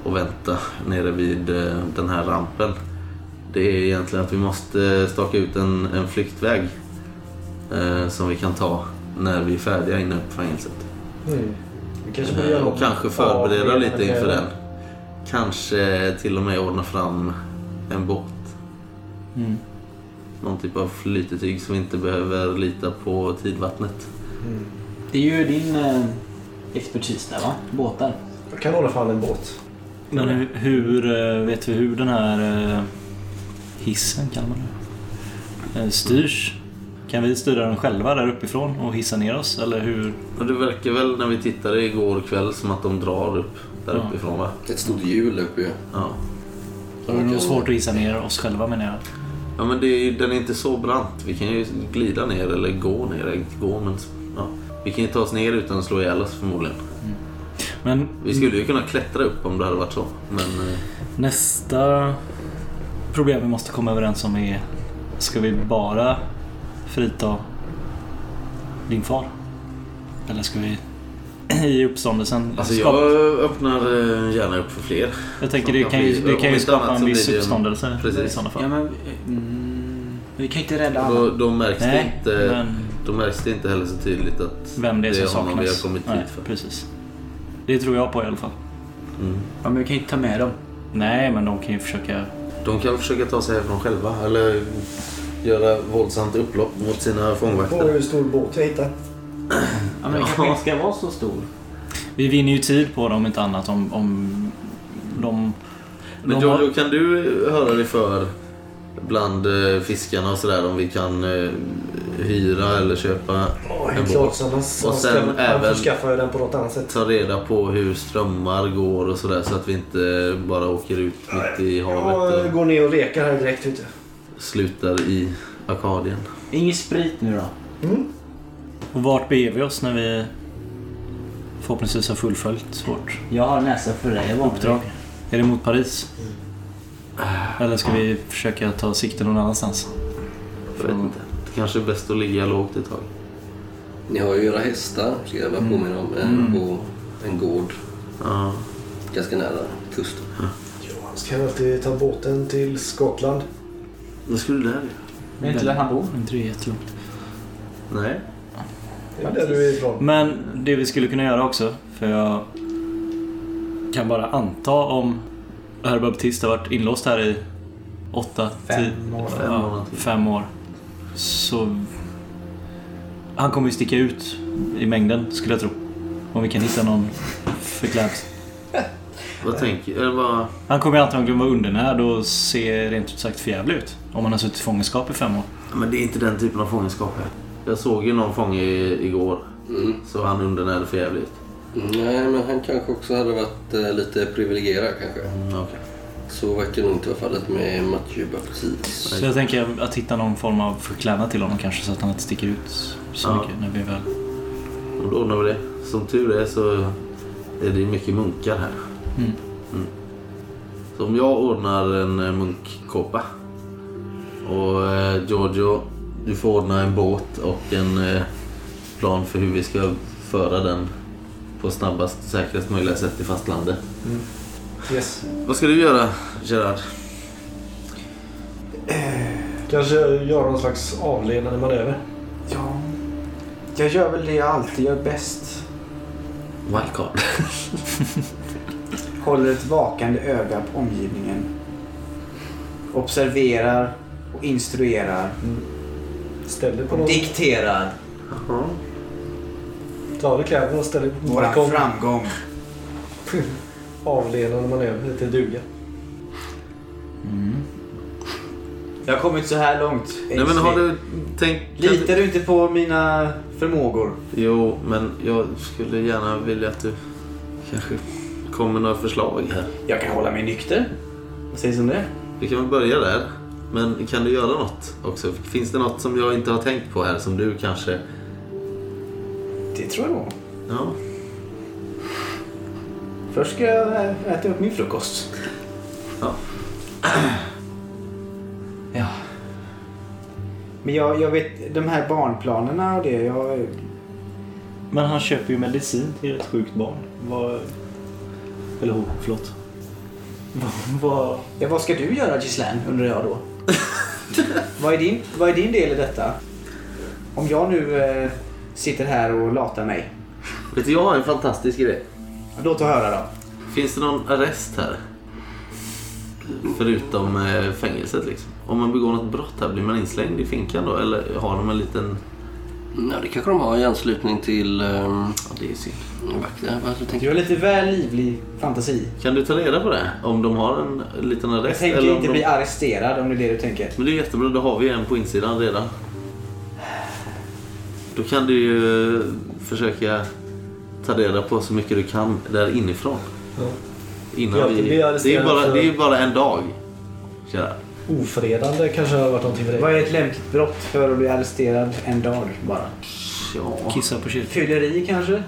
och vänta nere vid eh, den här rampen. Det är egentligen att vi måste staka ut en, en flyktväg eh, som vi kan ta när vi är färdiga inne på fängelset. Mm. Vi kanske och kanske förbereda lite inför den. kanske till och med ordna fram en båt. Mm. Någon typ av flytetyg som inte behöver lita på tidvattnet. Det är ju din eh, expertis där va? Båtar. Jag kan hålla fram en båt. Men hur, hur eh, vet vi hur den här eh, hissen, kallar man det, eh, styrs? Kan vi styra den själva där uppifrån och hissa ner oss? Eller hur? Och det verkar väl när vi tittade igår kväll som att de drar upp där Ja. uppifrån va? Ett stort hjul uppe ju. Ja. Då är det nog svårt att hissa ner oss själva menar jag. Ja men det är, den är inte så brant. Vi kan ju glida ner eller gå ner. Gå men ja. Vi kan ju ta oss ner utan att slå ihjäl oss förmodligen. Men Vi skulle ju kunna klättra upp om det hade varit så. Men eh, nästa problem vi måste komma överens om är Ska vi bara frita din far? Eller ska vi i uppståndelsen alltså skapa- jag öppnar eh, gärna upp för fler. Jag tänker det kan ju, det kan ju skapa en så viss blir det en- uppståndelse i sådana fall. Ja men... Mm, vi kan ju inte rädda alla. Då, då, märks det Nej, inte, men då märks det inte heller så tydligt att vem det är som honom saknas. vi har kommit Nej, hit för. precis. Det tror jag på i alla fall. Mm. Ja, men vi kan ju inte ta med dem. Nej, men de kan ju försöka... De kan försöka ta sig härifrån själva eller göra våldsamt upplopp mot sina På fångvakter. hur stor båt jag hittar. Ja, men det kanske inte ska vara så stor. Vi vinner ju tid på dem inte annat om, om de... Men de har- kan du höra dig för bland eh, fiskarna och sådär om vi kan eh, hyra eller köpa Åh, en båt? Så man, Och sen sen även- jag den på något annat sätt. Ta reda på hur strömmar går och sådär så att vi inte bara åker ut mitt i havet Jag och går ner och rekar här direkt ute. slutar i Arkadien. Ingen sprit nu då. Mm. Och vart beger vi oss när vi förhoppningsvis har fullföljt vårt Jag har näsa för dig. Uppdrag? Är det mot Paris? Eller ska vi försöka ta sikte någon annanstans? Jag vet inte. Det kanske är bäst att ligga lågt ett tag. Ni har ju era hästar, ska jag bara påminna om. En, Mm. på en gård Ja. ganska nära kusten. Johan ska alltid ta båten till Skottland. Vad skulle du där göra? Vet inte där han bor. Inte det jättelångt. Nej. Det är där du är ifrån. Men det vi skulle kunna göra också, för jag kan bara anta om herr Baptiste har varit inlåst här i åtta, Fem tio- år. Fem ja, år fem år. Så han kommer ju sticka ut i mängden skulle jag tro. Om vi kan hitta någon förklädd. Vad tänker eller vad... Han kommer ju antagligen vara undernärd och se rent ut sagt förjävlig ut. Om han har suttit i fångenskap i fem år. Ja, Men det är inte den typen av fångenskap här. Jag såg ju någon fånge igår. Mm. Så han undernärde för jävligt. Nej, men han kanske också hade varit eh, lite privilegierad kanske. Mm, okej. Så verkar nog inte vara fallet med Mathieu Baptiste. Så jag tänker att hitta någon form av förklädnad till honom kanske så att han inte sticker ut så Ja. mycket när vi väl... Och då ordnar vi det. Som tur är så är det mycket munkar här. Mm. Så om jag ordnar en eh, munkkåpa och eh, Giorgio, du får ordna en båt och en eh, plan för hur vi ska föra den på snabbast säkrast möjliga sätt till fastlandet. Yes. Vad ska du göra Gerard? Kanske göra någon slags avledande manöver. Ja. Jag gör väl det jag alltid gör bäst. Wildcard. Håller ett vakande öga på omgivningen. Observerar och instruerar. Ställ dig på Och någon... dikterar Jaha. Ta av dig kläderna och ställ dig på våran balkong. framgång. Avledande manöver, lite duga. Jag har kommit så här långt. Nej men har du tänkt... Litar du inte på mina förmågor? Jo, men jag skulle gärna vilja att du kanske kommer några förslag här. Jag kan hålla mig nykter. Vad sägs om det? Vi kan väl börja där. Men kan du göra något också? Finns det något som jag inte har tänkt på här som du kanske... Det tror jag nog. Ja. Först ska jag äta upp min frukost. Ja. Ja. Men jag, jag vet, de här barnplanerna och det. Jag, Men han köper ju medicin till ett sjukt barn. Vad... Eller hon, förlåt. Vad... ja, vad ska du göra Gislaine undrar jag då. vad, är din, vad är din del i detta? Om jag nu eh, sitter här och latar mig. Vet du, jag har en fantastisk idé. Låt oss höra då. Finns det någon arrest här? Förutom eh, fängelset liksom. Om man begår något brott här, blir man inslängd i finkan då? Eller har de en liten... Ja, det kanske de har i anslutning till... Um, Ja, det är synd. vakter. Vad du har lite väl livlig fantasi. Kan du ta reda på det? Om de har en liten Jag arrest? tänker eller om inte de... bli arresterad om det är det du tänker. Men det är jättebra, då har vi en på insidan redan. Då kan du ju försöka ta reda på så mycket du kan där inifrån. Ja. Innan Jag vi... Det är ju bara, för- det är bara en dag. Kära. Ofredande kanske har varit någonting för dig. Vad är ett lämpligt brott för att bli arresterad en dag bara? Ja. Kissa på kyrkan. Fylleri kanske?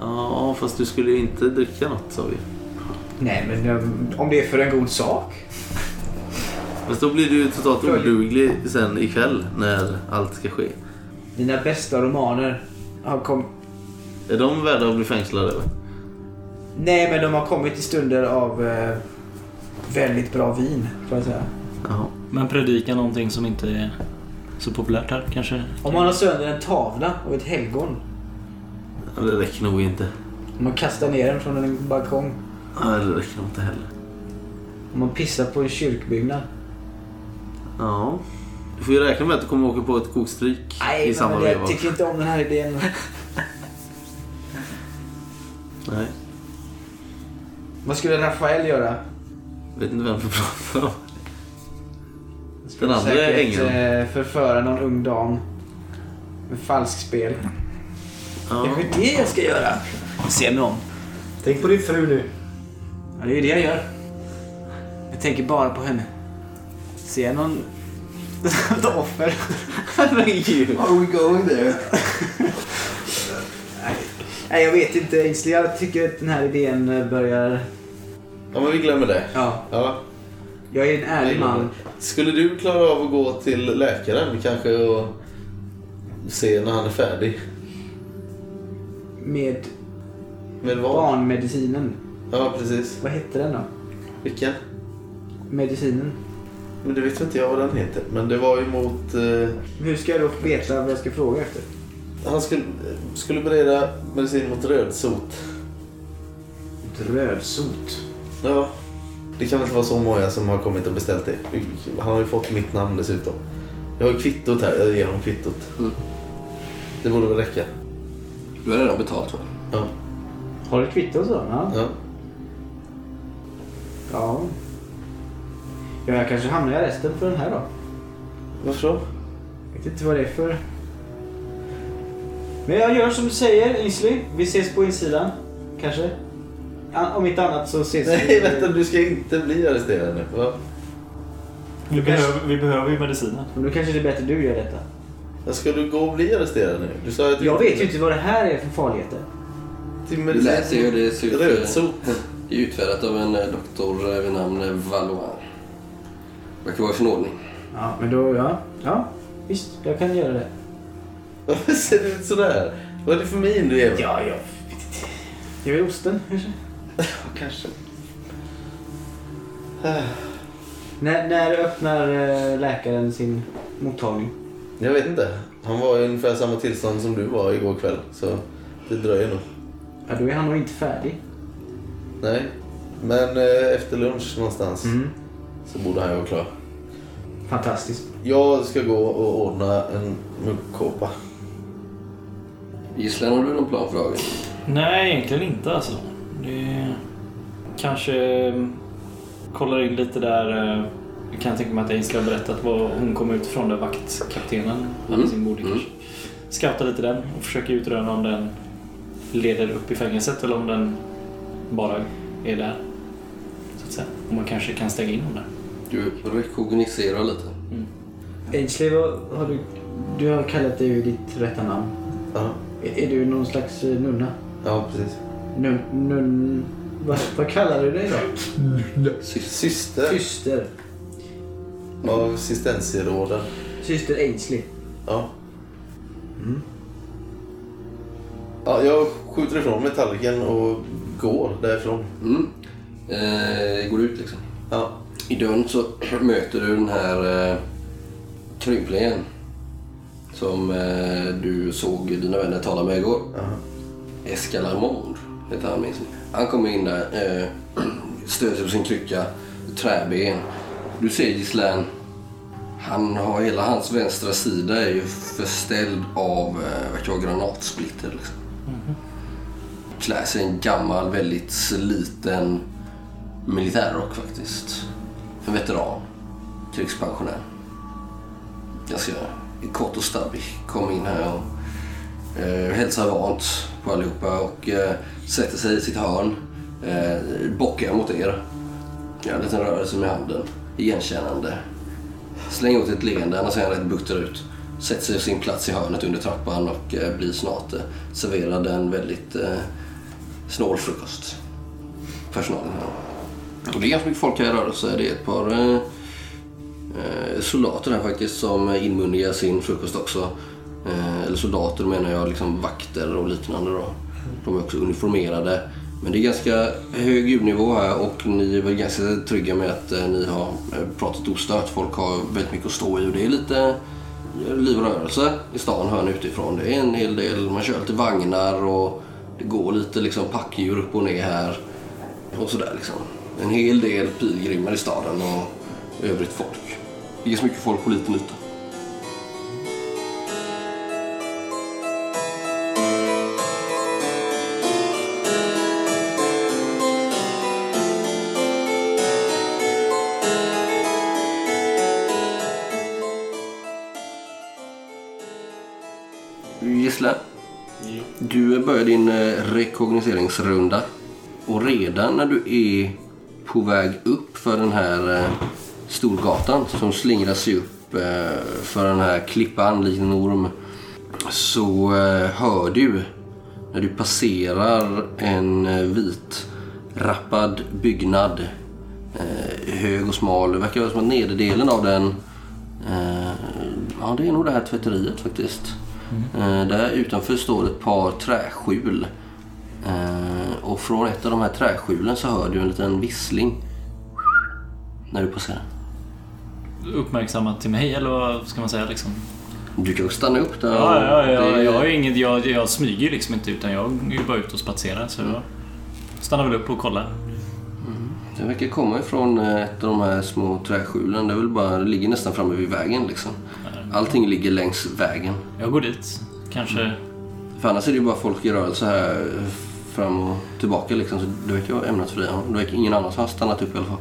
ja, fast du skulle ju inte dricka något sa vi. Nej, men um, om det är för en god sak. Fast då blir du totalt oduglig sen ikväll när allt ska ske. Mina bästa romaner har kommit... Är de värda att bli fängslade? Nej, men de har kommit i stunder av eh, väldigt bra vin, får jag säga. Jaha. Men predika någonting som inte är så populärt här kanske? Om man har sönder en tavla av ett helgon. Ja, Det räcker nog inte. Om man kastar ner den från en balkong. Ja, det räcker nog inte heller. Om man pissar på en kyrkbyggnad. Ja. Du får ju räkna med att du kommer åka på ett kokstryk Nej, i samma veva. jag tycker inte om den här idén. Nej. Vad skulle Rafael göra? Vet inte vem du pratar om. Den andra säkert, ängeln. eh, förföra någon ung dam. Med falskspel. Ja. Det är det jag ska göra. Se mig om. Tänk på din fru nu. Ja, det är ju det jag gör. Jag tänker bara på henne. Ser jag någon... Ett offer? Are we going there? Nej, jag vet inte. Ainsley, jag tycker att den här idén eh, börjar... ja, men vi glömmer det. Ja, Ja. jag är en ärlig man. Skulle du klara av att gå till läkaren kanske och se när han är färdig? Med Med vad? barnmedicinen. Ja, precis. Vad hette den då? Vilken? Medicinen. Men det vet inte jag vad den heter. Men det var ju mot... Eh, Hur ska jag då veta vad jag ska fråga efter? han skulle, skulle bereda medicin mot rödsot. Rödsot. Ja. Det kan inte vara så många som har kommit och beställt det. Han har ju fått mitt namn dessutom. Jag har ju kvittot här. Jag ger honom kvittot. Mm. Det borde väl räcka. Du har redan betalt va? Ja. Har du kvitto så? Ja. ja. ja. Ja, jag kanske hamnar i arresten för den här då. Varför då? Jag vet inte vad det är för... Men jag gör som du säger, Ainsley. Vi ses på insidan. Kanske. Om inte annat så ses Nej, vi... vänta. Du ska inte bli arresterad nu. Va? Vi behöver, vi behöver ju medicinen. Men då kanske det är bättre du gör detta. Ska du gå och bli arresterad nu? Du sa att du Jag vet ju inte vad det här är för farligheter. Du läser ju det ser ut... Rödsot. Det är utfärdat av en eh, doktor eh, vid namn eh, Valois. Verkar vara i sin ordning. Ja, men då... Ja, ja visst. Jag kan göra det. Varför ser du ut sådär? Vad är det för min du är? Ja, jag. Det är osten kanske? kanske. När, när öppnar eh, läkaren sin mottagning? Jag vet inte. Han var i ungefär samma tillstånd som du var igår kväll. Så det dröjer nog. Ja, då är han nog inte färdig. Nej. Men eh, efter lunch någonstans Mm. Så borde han ju vara klar. Fantastiskt. Jag ska gå och ordna en muggkåpa. Gisslan, har du någon plan för dagen? Nej, egentligen inte alltså. Det... Kanske mm, kollar in lite där. eh, Jag kan tänka mig att Ainsley har berättat vad hon kom ut ifrån där vaktkaptenen hade Mm. sin boarding Mm. kanske. Scouta lite den och försöka utröna om den leder upp i fängelset eller om den bara är där. Så att säga. Och man kanske kan stänga in honom där. Du rekogniserar lite. Ainsley, vad har du... Du har kallat dig vid ditt rätta namn. Ja, Är, är du någon slags eh, nunna? ja precis. Nun... nun vad, vad kallar du dig då? Syster Syster. av Cistenserråden. Syster Ainsley. Ja. Ja, jag skjuter ifrån mig tallriken och går därifrån. Mm. Eh, går ut liksom. Ja. I dörren så möter du den här eh, krymplingen som eh, du såg dina vänner tala med igår. Ja. Escalarmond heter han minns. Han kommer in där, eh, stöder sig på sin krycka. Träben. Du ser Gislaine. Han har hela hans vänstra sida är ju förställd av eh, jag, granatsplitter. Liksom. Klär sig i en gammal, väldigt sliten militärrock faktiskt. En veteran. Krigspensionär. Ganska kort och stabbig. Kom in här och eh, hälsar varmt på allihopa och eh, sätter sig i sitt hörn. Eh, bockar mot er. Gör en liten rörelse med handen. Igenkännande. Slänger åt ett leende, annars ser han rätt butter ut. Sätter sig på sin plats i hörnet under trappan och eh, blir snart eh, serverad en väldigt eh, snål frukost. Personalen här. Och det är ganska mycket folk här i rörelse. Det är ett par eh, eh, soldater här faktiskt som inmundigar sin frukost också. Eh, eller soldater menar jag, liksom vakter och liknande då. De är också uniformerade. Men det är ganska hög ljudnivå här och ni är väl ganska trygga med att eh, ni har eh, pratat ostört. Folk har väldigt mycket att stå i och det är lite eh, liv och rörelse i stan hör ni utifrån. Det är en hel del, man kör lite vagnar och det går lite liksom packdjur upp och ner här. Och sådär liksom. En hel del pilgrimer i staden och övrigt folk. Det är så mycket folk på liten yta. Gissle, du börjar din eh, rekognoseringsrunda. Och redan när du är på väg upp för den här eh, Storgatan som slingrar sig upp eh, för den här klippan likt en orm så eh, hör du när du passerar en vit rappad byggnad hög och smal. Det verkar vara som att nederdelen av den ja det är nog det här tvätteriet faktiskt. Eh, där utanför står ett par träskjul. Och från ett av de här träskjulen så hör du en liten vissling när du passerar. Uppmärksammat till mig eller vad ska man säga liksom? Du kan stanna upp där. Ja, ja, ja, Det- jag, har ju inget, jag, jag smyger ju liksom inte utan jag är ju bara ute och spatserar så jag stannar väl upp och kollar. Det verkar komma ifrån eh, ett av de här små träskjulen. Det, är väl bara, det ligger nästan framme vid vägen liksom. Allting ligger längs vägen. Jag går dit. Kanske... För annars är det ju bara folk i rörelse här eh, fram och tillbaka liksom. Så det verkar vara ämnat för dig. Det verkar ingen annan som har stannat upp i alla fall.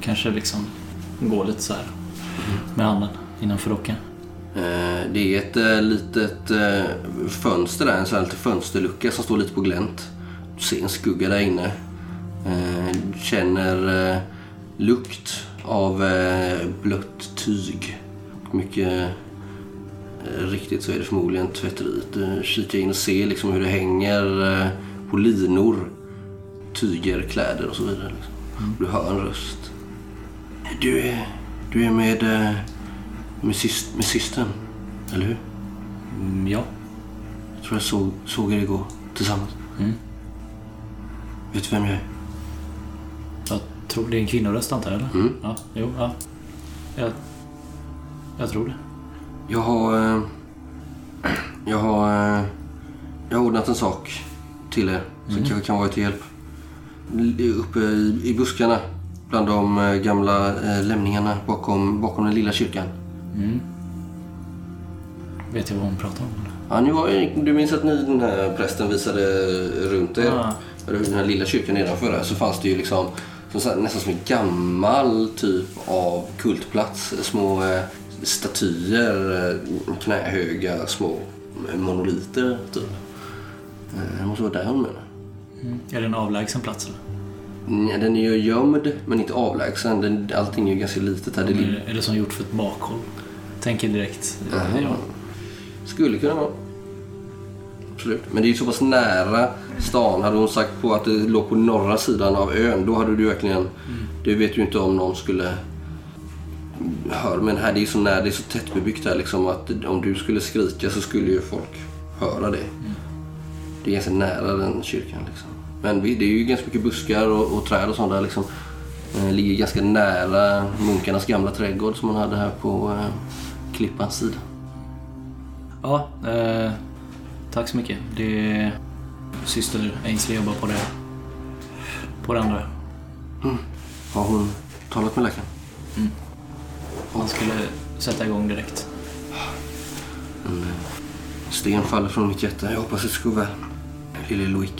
Kanske liksom går lite så här med handen innanför rocken. Eh, Det är ett eh, litet eh, fönster där, en sån här liten fönsterlucka som står lite på glänt. Du ser en skugga där inne. Du känner lukt av blött tyg. Mycket riktigt så är det förmodligen tvätteriet. Du kikar in och ser liksom hur det hänger eh, på linor. Tyger, kläder och så vidare. Liksom. Du hör en röst. Du är, du är med, eh, med, syst, med systern, eller hur? Mm, ja. Jag tror jag såg, såg er igår tillsammans. Mm. Vet du vem jag är? Jag tror det är en kvinnoröst antar jag eller? Mm. Ja, jo, ja. Jag, jag tror det. Jag har... eh, Jag har... eh, Jag har ordnat en sak till er som Mm. kanske kan vara till hjälp. Uppe i, i buskarna bland de eh, gamla lämningarna bakom, bakom den lilla kyrkan. Mm. Vet jag vad hon pratar om? Ja, ni var, du minns att ni, den här prästen visade runt er? Ja. Den här lilla kyrkan nedanför där så fanns det ju liksom som så här, nästan som en gammal typ av kultplats. Små statyer, eh, knähöga små eh, monoliter typ. Eh, Det måste vara där hon menar. Är det en avlägsen plats eller? Nej, den är ju gömd men inte avlägsen. Den, allting är ju ganska litet här. Det Är det, som gjort för ett bakhåll? Tänker direkt. Ja. Skulle kunna vara. Absolut. Men det är ju så pass nära stan. Hade hon sagt på att det låg på norra sidan av ön, då hade du verkligen... Det vet ju inte om någon skulle höra. Men här det är så nära, det är så tättbebyggt här liksom att om du skulle skrika så skulle ju folk höra det. Det är ganska nära den kyrkan liksom. Men vi- det är ju ganska mycket buskar och, och träd och sånt där liksom. Eh, ligger ganska nära munkarnas gamla trädgård som man hade här på eh, klippans sida. Ja, eh, tack så mycket. Det är syster Ainsley jobbar på det. På det andra Har hon talat med läkaren? Han skulle sätta igång direkt. En eh, sten faller från mitt hjärta. Jag hoppas det gå väl. Lille Loic.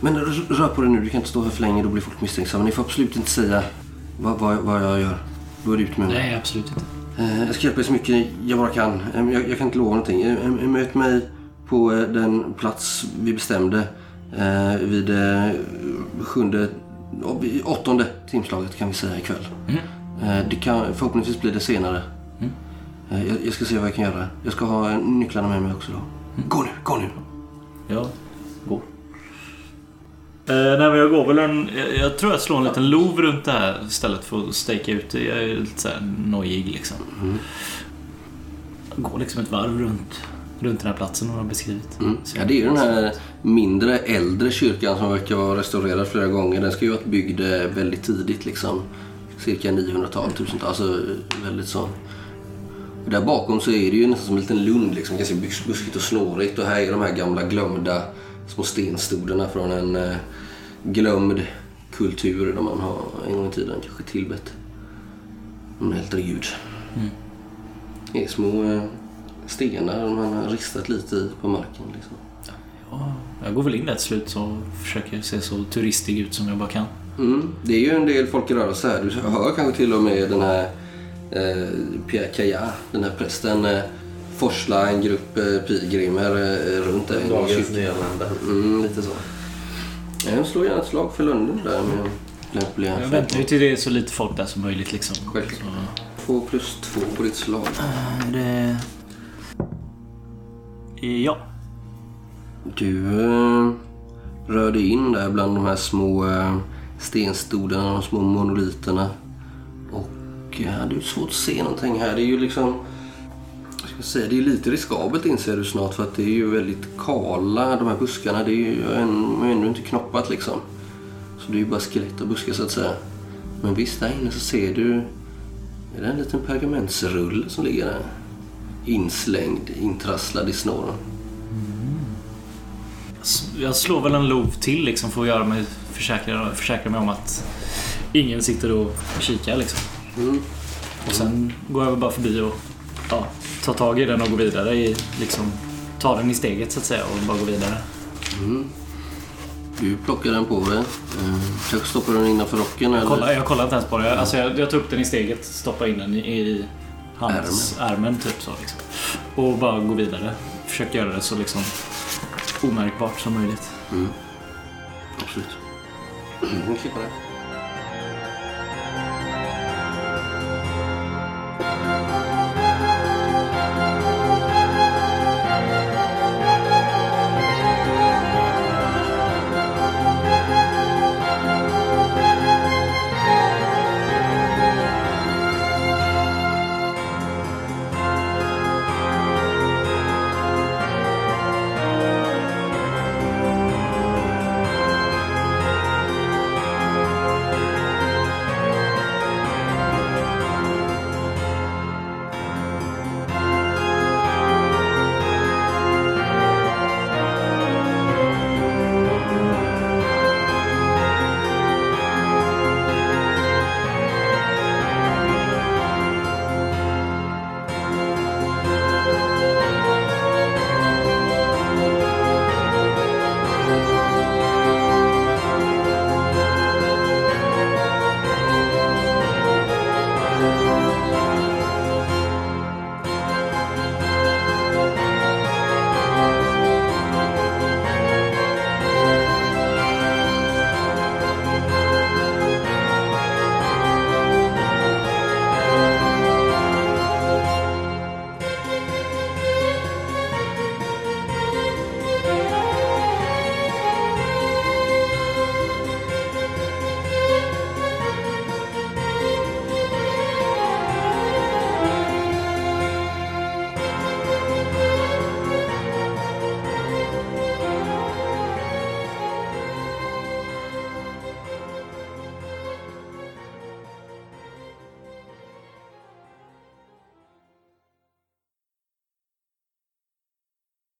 Men rör på dig nu. Du kan inte stå här för länge. Då blir folk misstänksamma. Ni får absolut inte säga vad, vad, vad jag gör. Då är det ut med mig. Nej, absolut inte. Eh, Jag ska hjälpa er så mycket jag bara kan. Eh, Jag, jag kan inte lova någonting. Möt mig på den plats vi bestämde. Vid sjunde, åttonde timslaget kan vi säga ikväll. Eh, Det kan, förhoppningsvis blir det senare. Eh, Jag, jag ska se vad jag kan göra. Jag ska ha eh, nycklarna med mig också då. Gå nu, gå nu. Ja, gå. Eh, nej, jag går väl en... Jag, jag tror jag slår en liten lov runt det här stället för att staka ut det. Jag är lite såhär nojig liksom. Jag går liksom ett varv runt, runt den här platsen hon har beskrivit. Mm. Ja, det är ju den här mindre äldre kyrkan som verkar vara restaurerad flera gånger. Den ska ju ha varit byggd eh, väldigt tidigt liksom. Cirka 900-tal, 1000-tal. Alltså väldigt så. Och där bakom så är det ju nästan som en liten lund liksom. Ganska bus- buskigt och snårigt. Och här är de här gamla glömda små stenstodarna från en eh, glömd kultur där man har en gång i tiden kanske tillbett en äldre gud. Det är små eh, stenar man har ristat lite i på marken. Liksom. ja, jag går väl in där till slut och försöker se så turistig ut som jag bara kan. Mm. Det är ju en del folk i rörelse här. Du hör kanske till och med den här eh, Pierre Caillat, den här prästen, eh, forsla en grupp eh, pilgrimer eh, runt i Dagens nyanlända. Mm, lite så. Jag slår gärna ett slag för London där med lämpliga Jag väntar ju till det är så lite folk där som möjligt liksom. Självklart. Så, Två plus två på ditt slag. det... Ja. Du eh, rör dig in där bland de här små eh, stenstodarna, de små monoliterna. Och ja, det är svårt att se någonting här. Det är ju liksom... Ska jag säga, det är lite riskabelt inser du snart för att det är ju väldigt kala, de här buskarna. Det är ju än- ännu inte knoppat liksom. Så det är ju bara skelett och buskar så att säga. Men visst, där inne så ser du... Är det en liten pergamentsrulle som ligger där? Inslängd, intrasslad i snåren. Mm. Jag slår väl en lov till liksom för att göra mig försäkra, försäkra mig om att ingen sitter och kikar liksom. Mm. Och sen går jag väl bara förbi och ja, tar tag i den och går vidare i liksom tar den i steget så att säga och bara går vidare. Du plockar den på dig. Eh, kanske stoppar den innanför rocken eller? Kolla, jag kollar inte ens på det. Jag, alltså jag, jag tar upp den i steget, stoppar in den i, i handsärmen typ så liksom. Och bara går vidare. Försöker göra det så liksom omärkbart som möjligt. Absolut. Mm, klippa det.